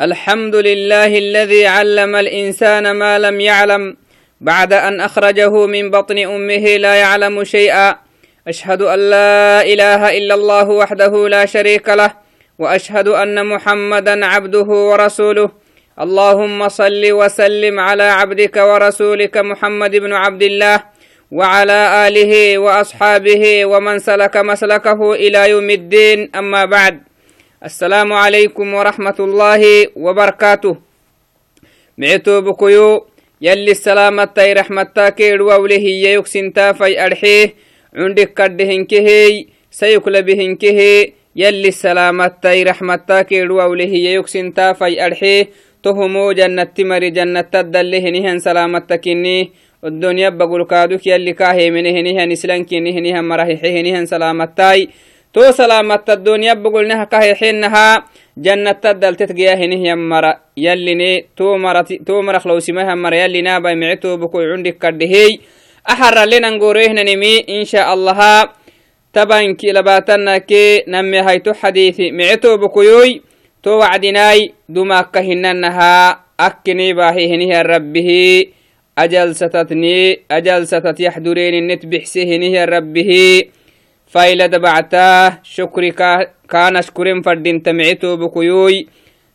الحمد لله الذي علم الإنسان ما لم يعلم بعد أن أخرجه من بطن أمه لا يعلم شيئا. أشهد أن لا إله إلا الله وحده لا شريك له وأشهد أن محمدا عبده ورسوله. اللهم صل وسلم على عبدك ورسولك محمد بن عبد الله وعلى آله وأصحابه ومن سلك مسلكه إلى يوم الدين. أما بعد السلام عليكم ورحمة الله وبركاته. معتو بكيو يلي السلامة تاي رحمة تاكير ووله يكسن تافي أرحيه عندك كدهن كهي يلي السلامة تاي رحمة تاكير ووله يكسن تافي أرحيه تهمو جنة تمر جنة تدله نهن سلامة تكني الدنيا بقول كادوك يلي كاهي منه نهن إسلانكي نهن تو سلامت الدنيا بقولنها كهي حينها. جنة تدل تتقياهنه يمرا يلي تو مرت تو مرخ لو سمها مرا يلي نابا معتو بكو عندك كردهي. أحر لنا نقوريهنا نمي إن شاء الله. تبان كي لباتنا كي نمي هيتو حديثي. معتو بكويوي تو وعدناي دوما كهننها. أكني باهي هنه ربه. أجل ستتني أجل ستت يحضرين النت بحسه ربه. فايلة دبعتا شكري كان اشكرين فردين تمعتو بكيوي.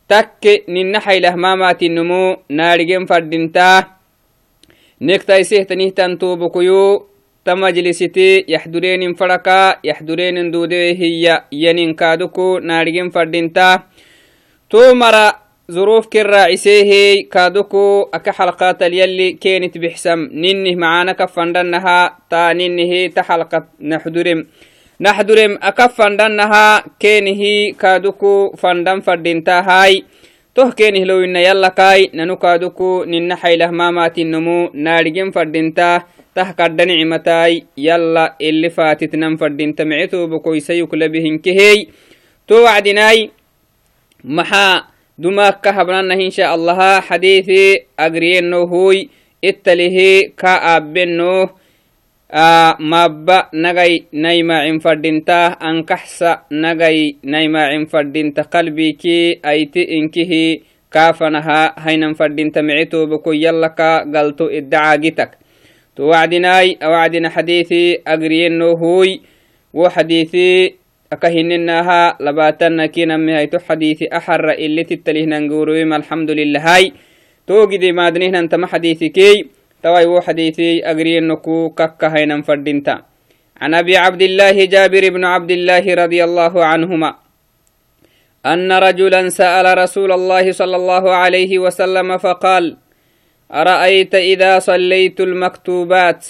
تك ننحي لهمامات النمو نارجين فردينتا نكتاي سيهتنيه تنتو بكيو. تمجلستي يحدرين فرقا يحدرين دودي هي ينين كادوكو نارجين فردينتا تو مرا ظروف كرا عسيه كادوكو أكا حلقات اليلي كانت بحسم. ننه معانا كفندنها تا ننه تحلقة نحدرم نحدرم أكا فندنها كينه كادوكو فندن فردينتا هاي. توه كينه لو إن يلا كاي ننو كادوكو نن حيله مامات النمو نارجم فردينتا ته كردن عمتاي يلا اللي فاتت نم فردينتا معتو بكوي سيك لبهن كهي. تو وعدناي محا dumaka habnanah insha allaha xadiisi agriyeno hoy ittalihi ka aabbeno mabba nagai naymacin fadhinta ankaxsa nagai naymacin fadhinta qalbiki ayti inkihi kaafanaha haynan fadhinta micitoba toobako yallaka galto iddacaagitak to wacdinaay awacdina xadiisi agriyeno hoy wo xadiisi akahininaha labatanna kinamihayto xadiisi axara ili tittalihnan الحمد لله هاي توجد مادنهن تما حديثكي توي و حديثي أقرينكو كك هينا فردينتا عن أبي عبد الله جابر بن عبد الله رضي الله عنهما أن رجلا سأل رسول الله صلى الله عليه وسلم فقال أرأيت إذا صليت المكتوبات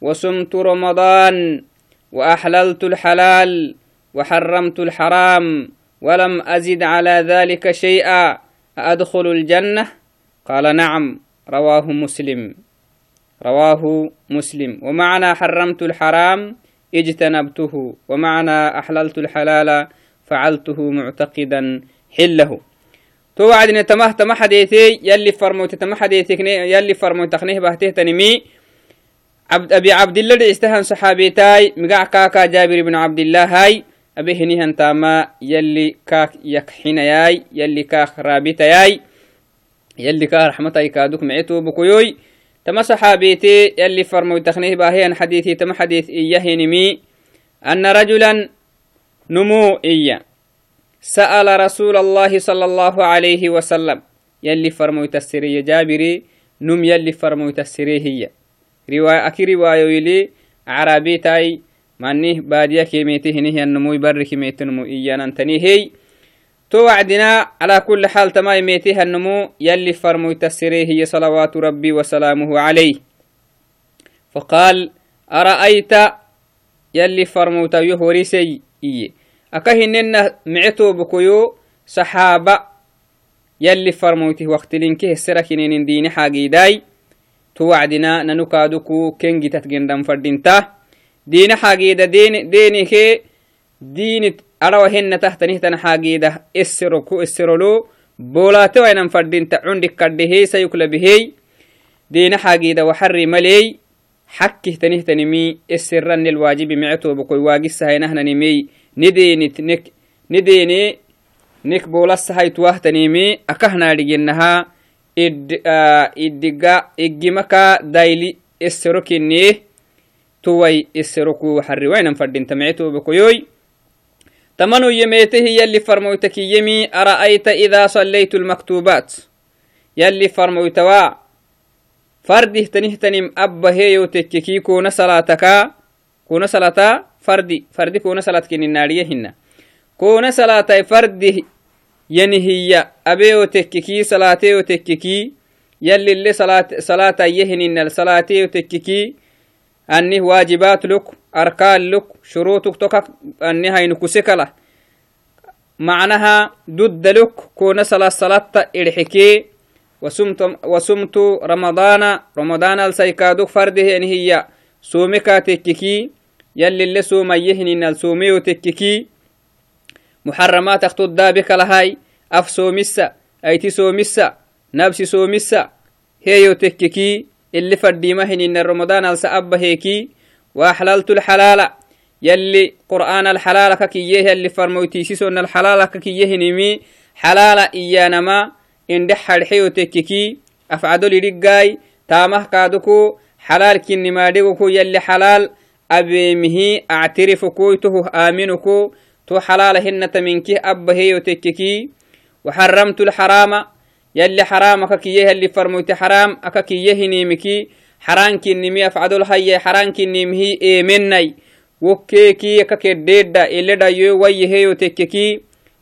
وصمت رمضان وأحللت الحلال وحرمت الحرام ولم أزد على ذلك شيئا أدخل الجنة؟ قال نعم رواه مسلم. رواه مسلم. ومعنى حرمت الحرام اجتنبته ومعنى أحللت الحلال فعلته معتقدا حله. توعدني تمه تمه حديثي يلي فرموت تمه حديثك يلي فرموت تخنيه بهته تنمي. عبد أبي عبد الله استهن صحابيتاي مقع كاكا جابر بن عبد الله هاي. أبي هنيهن تاما يلي كاك يكحينياي يلي كاك رابطياي يلي كاك رحمتي كادوك معيتو بكيوي تما صحابيتي يلي فرمو تخنيه باهيان حديثي تما حديث إياه نمي أن رجلا نمو إيا سأل رسول الله صلى الله عليه وسلم. يلي فرمو تسري جابري نم يلي فرمو تسري هي. رواية أكي رواية يلي عربي تاي مانيه بادية كيميته نهي النمو بر كيميته نمو إيانا تني هي تو وعدنا على كل حال تما يميتها النمو يلي فرمو تسريه هي صلوات ربي وسلامه عليه فقال أرأيت يلي فرمو تيوه وريسي إيه أكهننا معتو بكيو صحابة يلي فرموته وقت لنكه السركنين ديني حاجي داي تو وعدنا ننكادوكو كنجي تتجندم فردينتا diina xagiida deenikee diinit arawahenna tahtanihtana xagiida esero ku eserolo boolaate wainan fadhinta cundik kadhehey sayuklabihey diina xagiida waxari maley xakkihtanihtanimi eseranel waajibi mecetoobokoy waagisahaynahnanimey nideenit nek nideene nek boolasahaytuwahtanimi akahnaadhigenaha iddiga igimaka dayli esero kinneeh نديني تنك نديني nik bolasahaytuwahtanimi akahnaadhiginaha iddiga iggimaka dayli esero kinnie tuwai eseroku harriwainan fadinta mecetobakoyoy tamanu yemetehi yalli farmoytakiyemi ara'ayta ida sallaytu lmaktubat yalli farmoytawa fardih tanihtanim abba heyo tekkeki kuna salataka kuna salata fardi fardi kuna salat kininnaadiye hinna kuna salatai fardih yanihiya abeyo tekkeki salataye hininal salateyo tekkeki anih waajibaat luk arkaan luk shuruutuk tokak ani haynukusekala macnaha dudda luk kuna sala salatta irxikee wasumtu ramadaana ramadaanal saykaaduk fardehe anihiya soomeka tekkeki yallile soomaye hininal soomeyo tekkeki محرمات اختو دابك لهاي أف سومسا أيتي سومسا نبسي سومسا هيو تككي اللي فرديمة إن رمضان ألسا أبا هيكي وأحللت الحلال. يلي قرآن الحلال ككيه اللي فرموتيسي سن الحلال ككيه نمي. حلال إيانما إن دح الحيو تككي أفعدو لرقاي تامه كادوكو. حلال كني ما يلي حلال أبيمه أعترف كويته آمنكو. تو حلال هنة منك أبهي وتككي. وحرمت الحرام. يلي حرام أككيه اللي فرموت حرام أككيه نيمكي. حران كنمي أفعدل هاي حران كنمي إيمني. وكيكي أككديدا إلي دا يويه وتككي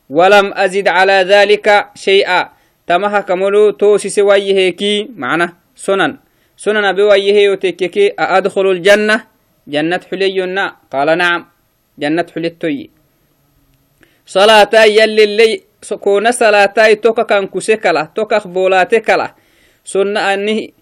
ولم أزد على ذلك شيئا. تمها كملو توسي سويه معنى سنن. سنن بويه وتككي أدخل الجنة؟ جنة حلينا. قال نعم جنة حليتوي. salatai yalliley kona salatai toka kan kuse kala tokak bolate kala sunna ani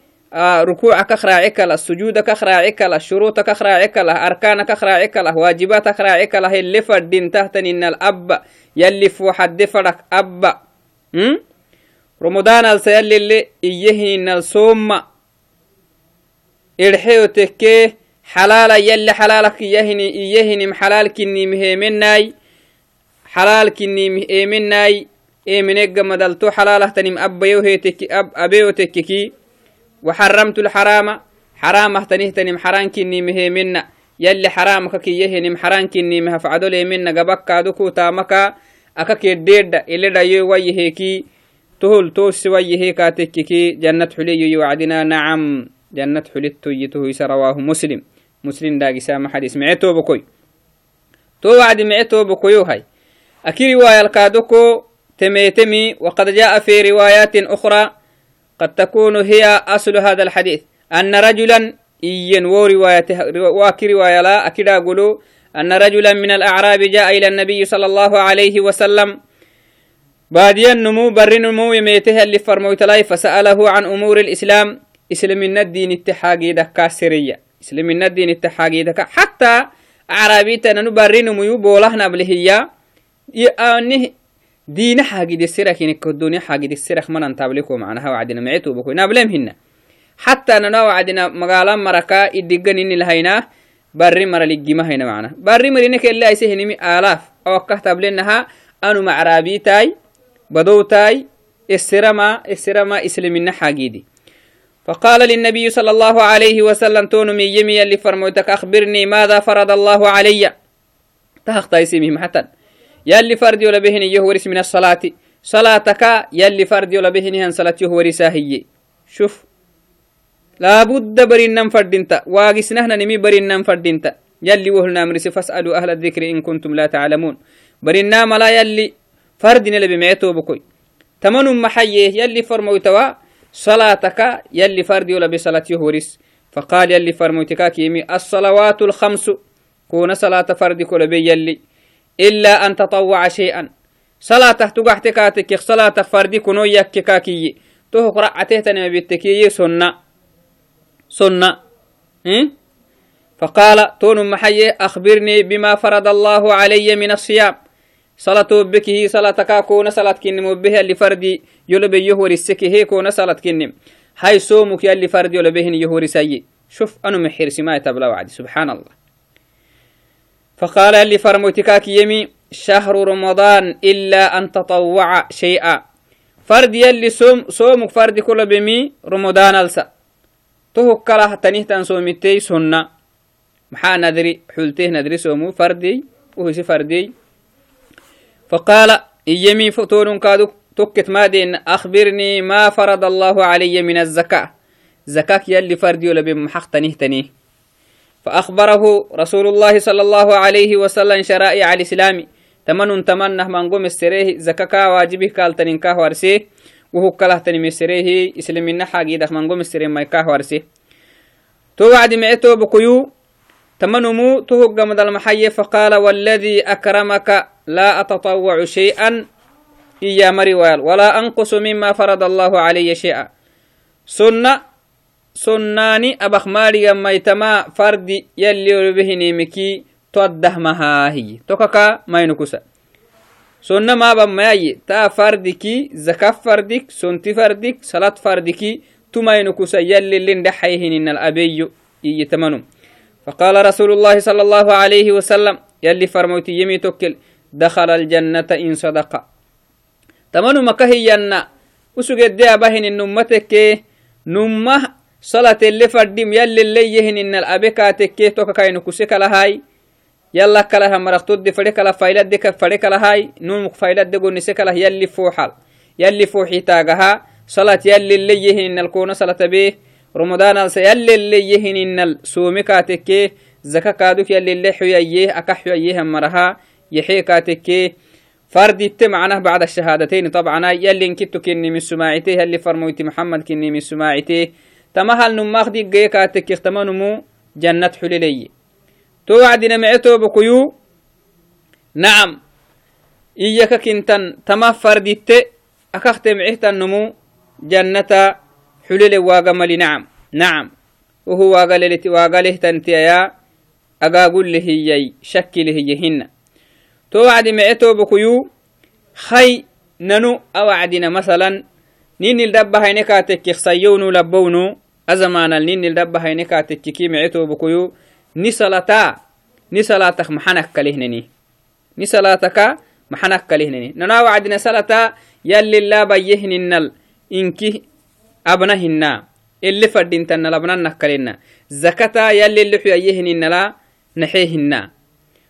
rukuuca kak raaci kala sujuuda kak raaci kala shuruuta kak raaci kala arkaana kak raaci kala waajibaata kak raaci kala hele fadhintahtaninal abba yalli fuuxadde fadhak abba romodaanalsa yallile iyehininal soomma irxeyo tekkee xalaala yalli xalaalak iyahini iyehinim xalaalkinimheemenai حلال كني إيمناي إيمنك مدلتو حلالة تنم أبيو هيتك أب أبيو تككي. وحرمت الحرام. حرام تنه تنم حرام كني مهمنا يلي حرام كي يهنم حرام كني مه فعدل يمنا قبك كادوكو تامكا. أكاك يديد إلي دا يوي هيكي تهل توس وي هيكا تككي أكي رواية الكادوكو تميتمي وقد جاء في روايات أخرى قد تكون هي أصل هذا الحديث. أن رجلا إين وروايته واكي رواية لا أكيد أقولوا أن رجلا من الأعراب جاء إلى النبي صلى الله عليه وسلم. باديا نمو بر نمو يميته اللي فرموت لاي فسأله عن أمور الإسلام. إسلام الدين اتحاقي دكا سرية. إسلام الدين اتحاقي دكا. حتى أعرابي تنو بر نمو بولهنا بلهيا nih diina xaagide serakinek duniya xaagide serak manan tabliko macnaha wacdina mecetubako nablem hina حتى ننا وعدنا مقالا مركا إدقن إني لهينا بري مرة لقيمة هينا معنا. بري مرينك اللي أيسه نمي آلاف. أو كهتب لنها أنو معرابي تاي بدو تاي السرما السرما إسلامنا حاجيدي فقال للنبي صلى الله عليه وسلم تون من يمي اللي فرموتك أخبرني ماذا فرض الله علي. تهخت اسمهم حتى. يلي فردي ولا بهن يهورس من الصلاة. صلاتك يلي فردي ولا بهن هن صلاة يهورسا هي شوف. لابد برينم فردينتا. واقس نحن نمي برينم فردينتا. يلي وهلنا مرس فاسألوا أهل الذكر إن كنتم لا تعلمون. برينا ملا يلي فردين اللي بمعتو بكوي. تمن محيه يلي فرموتوا صلاتك يلي فردي ولا بصلاة يهورس فقال يلي فرموتك كيمي الصلوات الخمس. كون صلاة فردي كل بي يلي. إلا أن تطوع شيئا. صلاة تقحتكاتك صلاة فردي كنو يككاكي تو قرأته تنمي بالتكي سنة. سنة. إيه؟ فقال تون محي أخبرني بما فرض الله علي من الصيام. صلاة بكه صلاة كاكون صلاة كنم. به اللي فردي يلبي يهوري السكي هي كون صلاة كنم. هاي صومك يلي فردي يلبهن يهوري سيء شوف أنا محير سماية تبلا وعدي. سبحان الله. فقال اللي فرموتكاك يمي شهر رمضان إلا أن تطوع شيئا. فرد يلي سوم سومك فرد كل بمي رمضان ألسا. تهك كلا تنيه تنسومتي سنة. محا ندري حلته ندري سومو فردي وهو فردي. فقال إيمي فتون كادو تكت مادين أخبرني ما فرض الله علي من الزكاة. زكاك يلي فردي ولا بمحق تنيه تنيه. فأخبره رسول الله صلى الله عليه وسلم شرائع الإسلام. تمن تمنه من قوم السريه زكاكا واجبه قال تنكاه ورسيه وهو كله تنمي السريه إسلامنا حاجيدك من قوم السريه ما يكاه ورسيه تو وعد معتو بكيو تمنمو تهق مد المحيي فقال والذي أكرمك لا أتطوع شيئا إيا مريوال ولا أنقص مما فرض الله علي شيئا. سنة سناني أبخ ماريا ميتما فردي يلي بهني مكي توده مهاهي. توكاكا ما ينكسا سنة ما بماي تا فردكي زكاة فردك سنتي فردك صلاة فردكي تما ينكسا يلي اللي ندحيهن إن الأبي يتمنم فقال رسول الله صلى الله عليه وسلم يلي فرموتي يمي توكل دخل الجنة إن صدق. تمنو مكهي ينا. وسجد دي أبهن النمتك نمه صلاة اللي فردم يلي اللي يهن إن الأبكا تكيه توكا كاينو كسيكا لهاي. يلا كلا هم مرختود دي فريق لا فايلات دي فريق لهاي. نون مك فايلات دي قول نسيكا له يلي فوحال يلي فوحي تاغها. صلاة يلي اللي يهن إن الكون صلاة بيه رمضان الس يلي اللي يهن إن السومي كاتكيه زكا كادوك يلي اللي حييه أكا حييه مرها. يحيي كاتكيه فرد معناه بعد الشهادتين طبعا. يلي انكتو كني من سماعته يلي فرمويت محمد كني من سماعته تمهل نماخ دي جيكا تكيخ تمنمو جنة حليلي. تو وعدنا معتو بكيو؟ نعم. إياك كنتن تما فردت أكخت معهت النمو جنة حليلي واقملي نعم. نعم. وهو واقلت واقله تنتيا أقاقل له يي شك له يهن. تو وعد معتو بكيو؟ خي ننو أوعدنا مثلا نين الدبة هينكا تكيخ سيونو لبونو أزمان النين الدبة هينكا تكيكي معتو بكيو. نسلتا نسلاتك محنك كلهنني. نسلاتك محنك كلهنني. ننا وعدنا سلتا يلي لا بيهن النل إنكي أبنهن. اللي فردين تن لبنا نكلنا زكاة يلي اللي حيهن النلا نحيهن.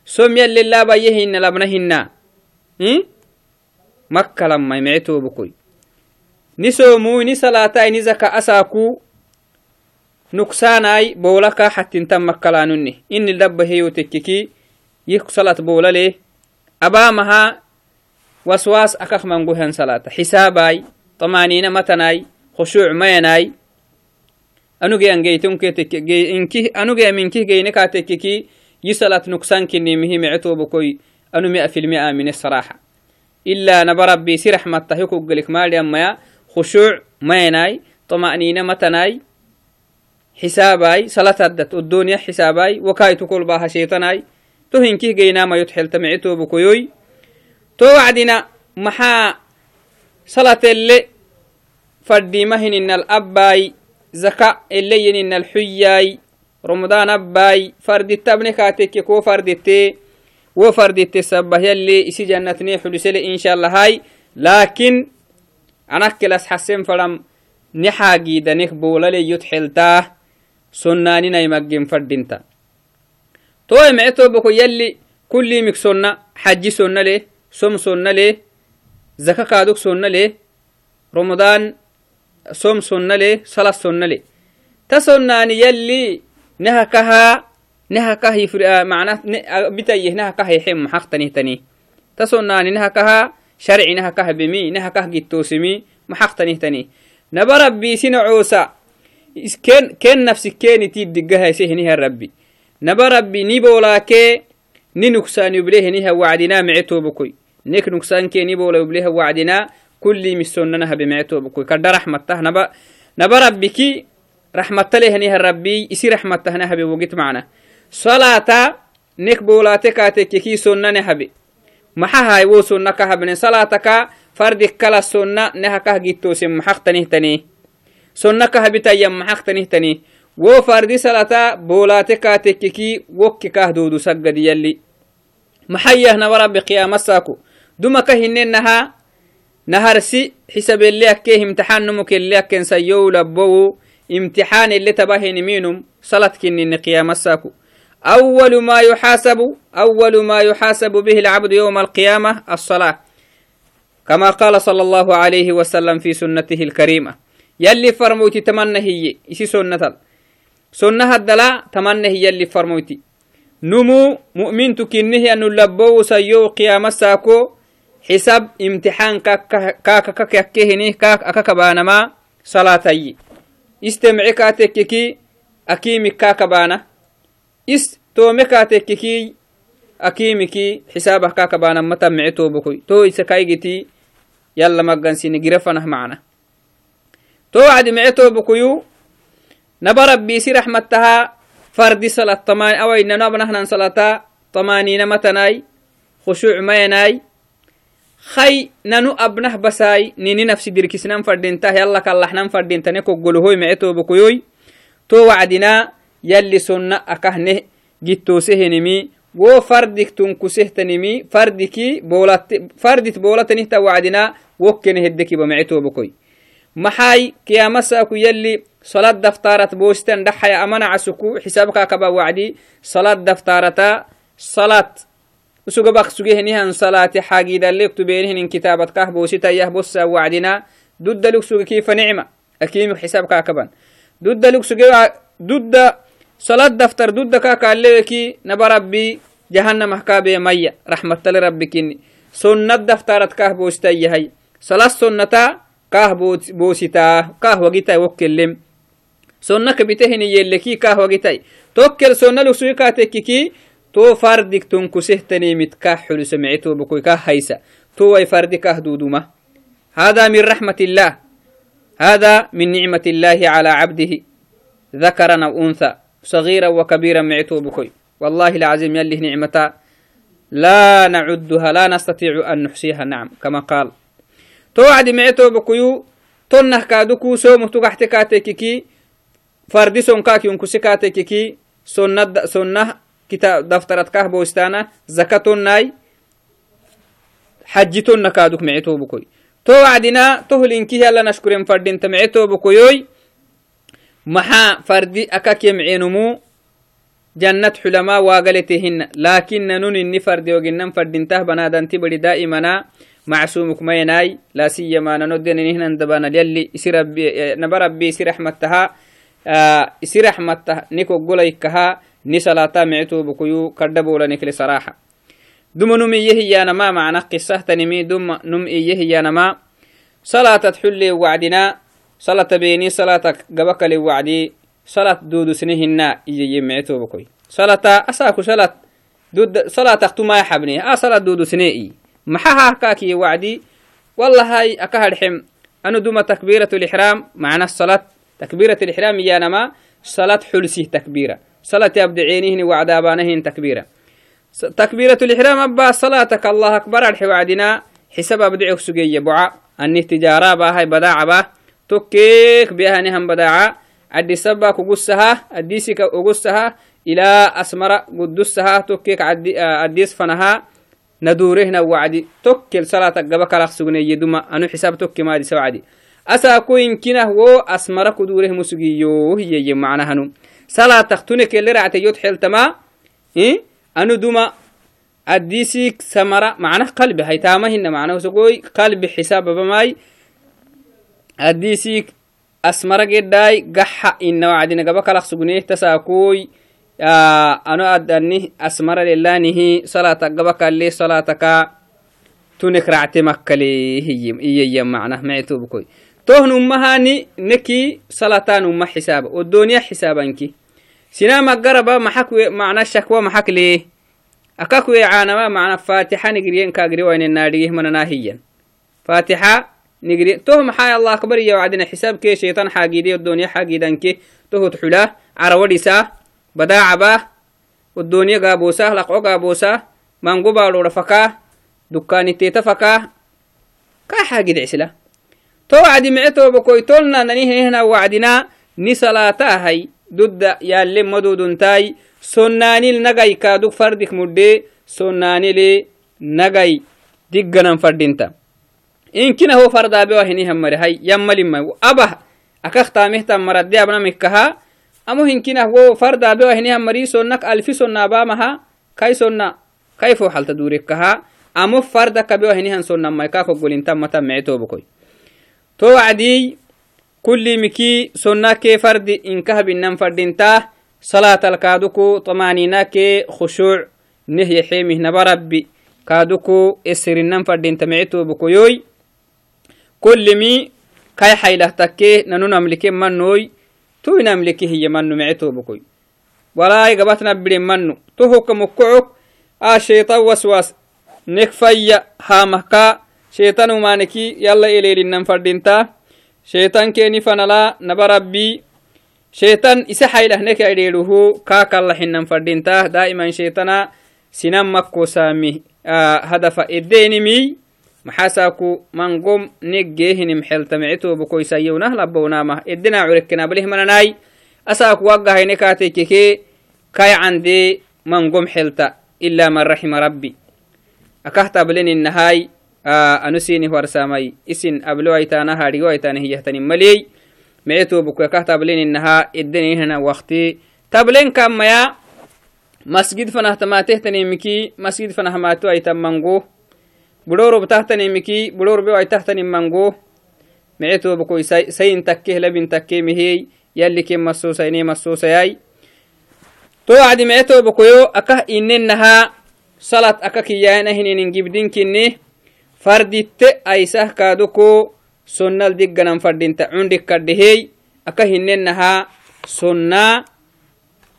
سوم يلي لا بيهن لبنهن. مكة لما يمعتو بكوي. نسومو نسلاتا نزكا نكساناي بولكا حتى أنتم مكلانني إن الدب هيو تككي يكسلت بولا ليه أبامها وسواس أكخ من قهن صلاة حساباي طمانين متناي خشوع ميناي أنو جي أنجيتون كي تك جي إنكي أنو جي من كي جي نكا تككي يسلت نكسان كني مهي معتو بكوي أنو مئة في المئة من الصراحة إلا نبربي سرح متهيكو قلك مالي أما خشوع ميناي طمأنينة متناي حساباي صلاة الدت الدنيا حساباي وكاي تقول باها شيطاناي. تهين كيه جينا ما يتحل تمعتو بكويوي. تو وعدنا محا صلاة اللي فردي مهن إن الأباي زكاة اللي إن الحياي. رمضان أباي فردي تبني كاتك كو فردي تي. وفردي تسبه يلي إسي جنتني حلسلي إن شاء الله هاي. لكن أنا كلاس حسن فلم نحاجي دنك بولالي يتحلتاه sonnaaninay maggenfaddhinta to'e mece tooboko yalli kullii sonna xajji sonna lee som sonna lee zaka kaaduk sonna lee romadan som sonna lee salas sonna le. Ta sonnaani yalli naha kahaa naha kah mana bitayyeh naha kah yexem ta sonnaani naha sharci naha kah bemi kah gittoosimi maxaqtanihtani naba rabbiisina coosa كن كن نفسك كين تيد دقها سهنها ربي. نبا ربي نيبولا كي ننكسان يبليه نها وعدنا معتو بكوي. نيك نكسان كي نيبولا يبليه وعدنا كل مسوننها بمعتو بكوي. كد رحمته نبا نبا ربي كي رحمة له نها ربي يسي رحمته نها بوقت معنا. صلاة نيك بولاتك كي سنة نهبي maxaa hay wo sunna ka habne salataka fardik kala sunna neha kah gittosin maxaq tanihtani sonnaka habitayyan maxaqtanihtani wo fardi salata boolate kaatekkiki wokki kah duudu saggadi yalli اللي أكيه امتحان نمك اللي أكين سيو لبو امتحان اللي تباهي نمينم صلاة كنين قيام الساكو أول ما يحاسب أول ما يحاسب به العبد يوم القيامة الصلاة. كما قال صلى الله عليه وسلم في سنته الكريمة. يلي فرموتي تمنى هي. إسي سنة سنة الدلاء تمنى هي يلي فرموتي. نمو مؤمن تكنه أن اللبو سيو قيام الساكو. حساب امتحان كاك كاك كاك كهني كاك أكاك بانما صلاتي استمعي كاتككي أكيمي كاك بانا. is toomekaatekkiki akimiki xisabah kakabanamata mice tobokoy to isa kaygiti yalla magansini girefanah macna to wacdi mice tobokoyu naba rabbisi raxmataha fardi salat awainanabnahnan salata طمانينة متناي خشوع ميناي خي ننو أبنه بساي نيني نفسي دركسنان فردينته يلا كاللحنان فردينتني كقولهوي معتو بكيوي تو وعدنا يلي سنة أكهنه جتوسهنمي wo fardik tunkusehtanimi fardiki fardit bolatani tawacdina wokkene heddekiba mecetobokoy maxay kiyamasaku yalli salad daftarat boostan dhaxaya amana casuku xisabka kaba wacdi salad daftarata salat usugabak sugehenihan salati xagidalektubenihinin kitabat kah boositayah bossa wacdina duddaluk suge kifa nicma akimik xisabka kaban duddaluk suge dudda صلاة دفتر دود كاكا الليكي نبا ربي جهنم حكابي مية رحمة لربي كني سنة دفترت كاه بوستي هي وكلم سنة كبتهني يلكي كاه وقتاي توكل سنة لسوي كاتككي تو فردك تنكسه تنيمت كاه حلو سمعتو بكوي كاه هيسا تو اي فردك دودوما هذا من رحمة الله هذا من نعمة الله على عبده ذكرا أو أنثى صغيرا وكبيرا معتو بكوي والله العظيم يلي نعمتا لا نعدها لا نستطيع أن نحصيها نعم كما قال توعد معتو بكيو تنه كادوكو سومو تقحت كاتيكي فردي سون كاكي انكسي كاتيكي سنة سنة كتاب دفترت كاه بوستانا زكاة ناي حجتون كادوك معتو بكوي. توعدنا تهلين كي يلا نشكرين فردين تمعتو بكويوي. maxaa fardi akak yemcenumuu jannat xulamaa waagaletihinna laakinna nun inni fardi oginnan fardintah banaadanti badi daa'imana macsuumuk mayenaay laa siyamaa nanodenenihnan dabanal yalli isi rabbi naba rabbi isi raxmattaha isi raxmattah nikoggolaykaha ni salata mictubukuyu kadda bolanikli saraaxa duma num iye hiyaanama macna qisahtanimi duma num iye hiyaanama salaatat xullee wacdinaa صلاة بيني صلاة قبك وعدي صلاة دود سنهنا يجي معتو بكوي صلاة أساكو صلاة دود صلاة ما يحبني آه صلاة دود سنيئي محاها كاكي وعدي. والله هاي أكهر حم. أنا دوما تكبيرة الإحرام معنا الصلاة. تكبيرة الإحرام يا نما صلاة حلسي تكبيرة. صلاة يبدعينهن وعدابانهن تكبيرة. تكبيرة الإحرام أبا صلاتك الله أكبر الحي وعدنا. حسب أبدعك سجية بعا أني تجارة باهي بداعة باه tokkeek behaneham badaca adisaba kugusaha adisika ugusaha ila asmara gudusaha tokkeek adis fanaha nadurehna wacdi tokkel salata gaba kalak sugneye duma anu xisaab tokke maadisa wacdi asaa koyinkinah wo asmara kudureh musugiyo hiyeye macnahanu salatak tune kele racteyot xeltama anu duma adisik samara macnah qalbi haytamahina macnahusogoy qalbi xisaababamai haddiisii asmara gedhaay gaxa ina wacdina gaba kalak sugneh tasaakoy Ah, ano adani? Asmara lilanihi salata gabakale salataka tunek racte makkali iyeya macna mecitubkoy tohnumahani neki salatanuma xisaaba odoniya xisaabanki sinama garaba maxak macna shakwa maxaklee akak weecaanama macna fatixa nigriyen kaagri hiyan fatixa nigri toh maxay allah akbar iya wacdina xisaabkee shaytan xaagiiday odoniya xaagiidanke tohot xulaa carawadisaa لقعو قابوسا مانقو بالو رفكا دكاني تيتا فكا كا حاجد عسلا تو وعدي معتو بكوي تولنا ننيه هنا وعدنا ni salaatahay dudda yaalle maduduntai sonnaanil nagai kaaduk fardik mudde sunnaanili nagay digganan fadhinta inkina ho fardaabewa hinihan hay yammalimay abah akaktaamehtan maradde abnamikkaha amo hinkinah wo fardaabewa hinihan mari sonnak alfi sonnaabamaha kai sonna kai fo halta durekkaha amo farda kabewa hinihan sonnamai kakoggolintammatan mecetobokoy to wacdii kulli miki sonna kee fardi inkaha binan fadhinta salatal kaaduku طمانينا kee khushuuc nehye xeemih naba rabbi kaaduku esirinan fadhinta mecetobokoyoy kullimi kai xaylah takke nanu namlike mannoy tu namlike hiye mannu mecetobokoy walaay gabatna biren mannu to hokka mokkocok a sheitan waswas nek fayya hamahka sheitan umaneki yalla eleelinan fadhinta sheitan keni fanala naba rabbi sheitan isa xaylah neka edheeluhu kaakallaxinan fadhinta daa'iman sheitana sinan makko saami hadafa eddeenimi maxaasaaku mangom neggeehinim xeltamecitobokoysayewnah labbownamah eddena curekkenabaleh mananaay asaaku waggahayne kaatekeke kay cande mangom xelta ila man raxima rabbi akahtableninnahaay anu sini warsamay isin ablewaitana haadhigowaitana hiyahtanin maley mecetobokoy akahtableninnaha eddenihana wakti tablen kammaya masjid fanahtamatehtanimiki masjid fanahmatu aitan mango budorob tahtanimiki budorbe ai tahtanin mango mecetobokoy sayin takkeh labin takke mihey yalli ken masosaine masosayay to wacdi mecetobokoyo akah inennaha salat aka kiyaanahininin gibdinkinni farditte aisah kaadoko sonnal digganan fadhinta cundik kadhehey aka hinennaha sonna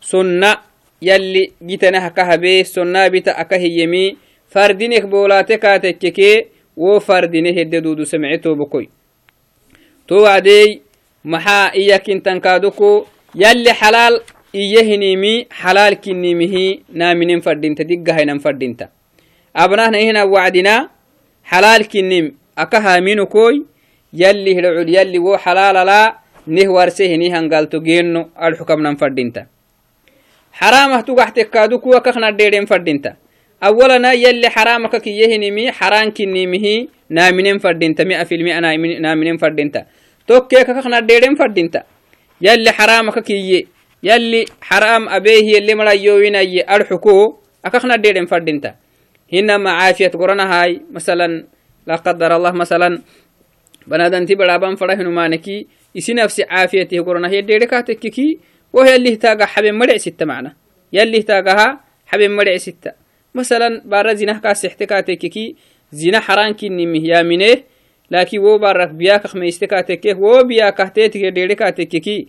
sonna yalli gitanah aka habe sonna bita aka hiyemi fardinek boolaate kaatekkeke wo fardine hedde duudu semecetobokoy to wacdey maxaa iyakintan kaadoko yalli xalaal iyahinimi xalaalkinimihi naaminen fadhinta diggahainan fadhinta abnahna ihina wacdina xalaalkinim aka haaminukoy yalli hidhocul yalli wo xalaalala neh warse hini hangalto geenno adxukamnan fadhinta xaraamah tugaxtekaadukuwa kakna dheedhen fadhinta awalana yalli xaraamaka kiyahinimi xaraankinimihi naaminen fadhinta mia filmia naaminen fadhinta tokkeeka kakna dheedhen fadhinta yalli xaraamaka kiyye yalli xaraam abeehiyelle marayoowinaye adxuko akakna dheedhen fadhinta hinama caafiyat goranahay masalan la qadar allah masalan banadanti baraban fara hinumaneki isi nafsi caafiyatih goranahiye dheedhe kaatekkiki wo yallihtaga xaben madhecsitta macna yallihtaagaha xaben madhecsitta masalan bara zinah kaasexte kaatekkiki zina xaraankinimih yaamineh laakin wo barak biyakak meiste kaatekkeh wo biyakahtetike dheedhe kaatekkiki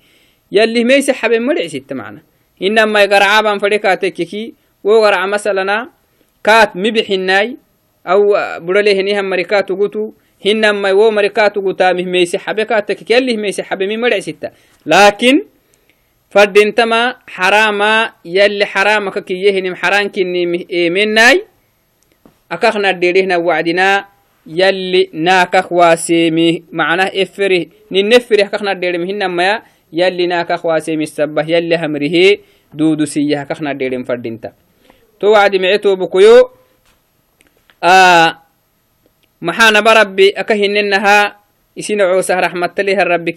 yallih meyse xaben madhecsitta macna hinamai garacaaban fadhe kaatekkiki wo garaca masalana kaat mibixinai aw buralehenihan marikaatugutu hinamai wo marikaatugutaamih meyse xabe kaatekkik yallih meyse xabemi madhecsitta laakin fadintama xarama yalli xaramaka kiyehinim xarankinimih eemenai akakna dhedhehna wacdina yalli naakak waaseemih macnah eferih ninneferih akakna dhedhem hinamaya yalli naakak waaseemih sabbah yalli hamrihe duudu siyah akakna dhedhem fadinta to wacdi mecetobokoyo maxaa naba rabbi aka hinenaha isina coosah raxmataleha rabbi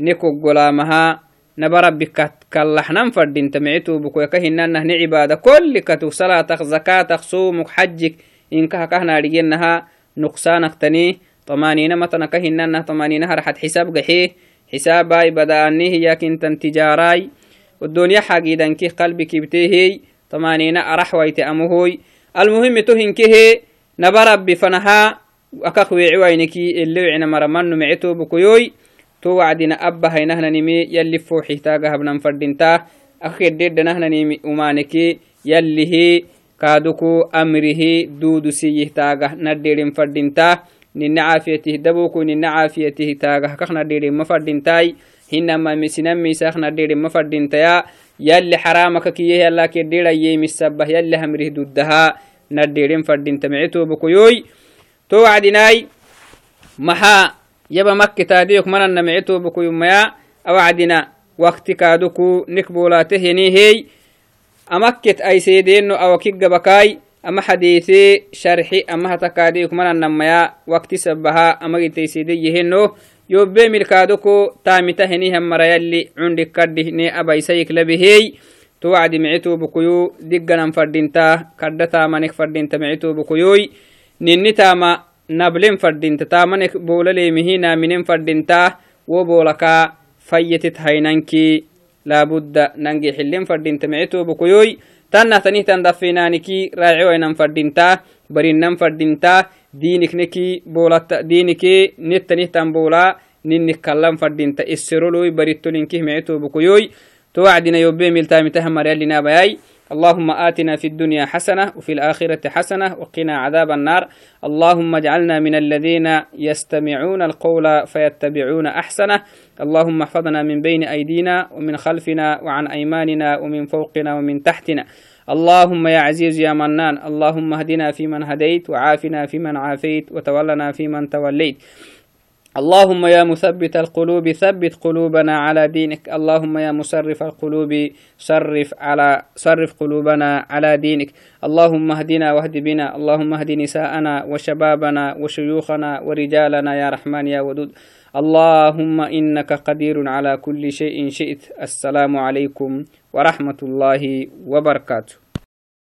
kinehey abbahainahnanimi nekoggolaamaha naba rabbi kallaxnan fadinta mecetobokoy aka hinanah ne cibaada kolli katuk salaatak zakaatak soomuk xajik inkaha kahnaadhigenaha nuqsaanaktani طمانينة متنا كهننا طمانينة رحت حساب قحيه حساباي بدأني هي كنتن تجاراي والدنيا حقيدا كي قلبي كبتيه طمانينة أرح ويت أمهوي المهم تهن كه نبرب بفنها أكخوي عوينكي اللي وعنا مرمان معتو بكيوي بنام فردينتا أخير ديد نهنا نمي أمانكي يلي هي كادوكو أمره دودو سيه تاقه نديرين فردينتا nina caafiyatih daboku nina caafiyatih taagah kakna dhirin ma fadhintay hinama misinamiisakna dhirin ma fadhintaya yalli xaramaka kiyeh yallake dhiraye misabah yalli hamrih duddaha na dhirin fadhinta micitobokoyoy to wacdinay maxaa yaba makkitaadiyok manana micitobokoyumaya awacdina wakti kaaduku nik boolaate henihey أمكت أي سيدين أو كيقبكاي أما حديثي شرحي أما هتكاديك من النميا وقت سبها أما قلت سيدي يهنو. يوبي ملكادوكو تامتا هنيهم مريالي عندك كده ني أبا يسيك لبهي توعد معتو بكيو دقنا فردينتا كدتا منك فردينتا معتو بكيوي نيني تاما نبلين فردينتا تامنك بولا ليمهينا منين فردينتا وبولكا فيتت هينانكي لابد ننجي حلين فردينتا معتو بكيوي tanna tanih tan dafinaaniki raaciwainan fadhintaa barinan fadhintaa diinikneki boolata diinike nettanih tan boolaa ninnik kallan fadhinta isseroloi baritolinkih mecetobukoyoy to wacdina yobe miltaamitaha maryalinaabayay اللهم آتنا في الدنيا حسنة وفي الآخرة حسنة وقنا عذاب النار. اللهم اجعلنا من الذين يستمعون القول فيتبعون أحسنه. اللهم احفظنا من بين أيدينا ومن خلفنا وعن أيماننا ومن فوقنا ومن تحتنا. اللهم يا عزيز يا منان اللهم اهدنا فيمن هديت وعافنا فيمن عافيت وتولنا فيمن توليت. اللهم يا مثبت القلوب ثبت قلوبنا على دينك. اللهم يا مسرف القلوب صرف على صرف قلوبنا على دينك. اللهم اهدنا واهد بنا. اللهم اهد نساءنا وشبابنا وشيوخنا ورجالنا يا رحمن يا ودود. اللهم إنك قدير على كل شيء شئت. السلام عليكم ورحمة الله وبركاته.